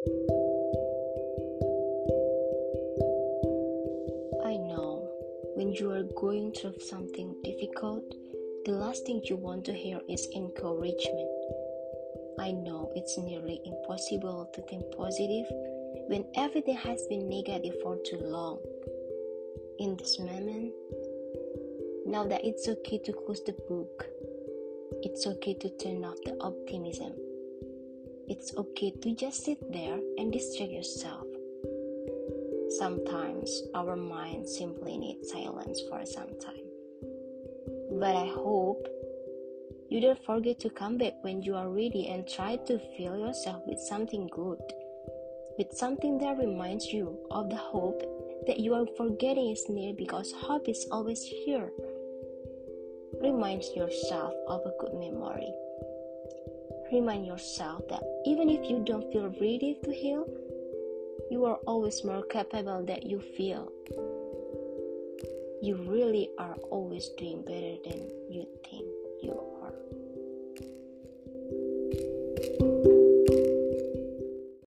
I know when you are going through something difficult, the last thing you want to hear is encouragement. I know it's nearly impossible to think positive when everything has been negative for too long. In this moment, now that it's okay to close the book, it's okay to turn off the optimism. It's okay to just sit there and distract yourself. Sometimes our minds simply need silence for some time. But I hope you don't forget to come back when you are ready and try to fill yourself with something good, with something that reminds you of the hope that you are forgetting is near because hope is always here. Remind yourself of a good memory. Remind yourself that even if you don't feel ready to heal, you are always more capable than you feel. You really are always doing better than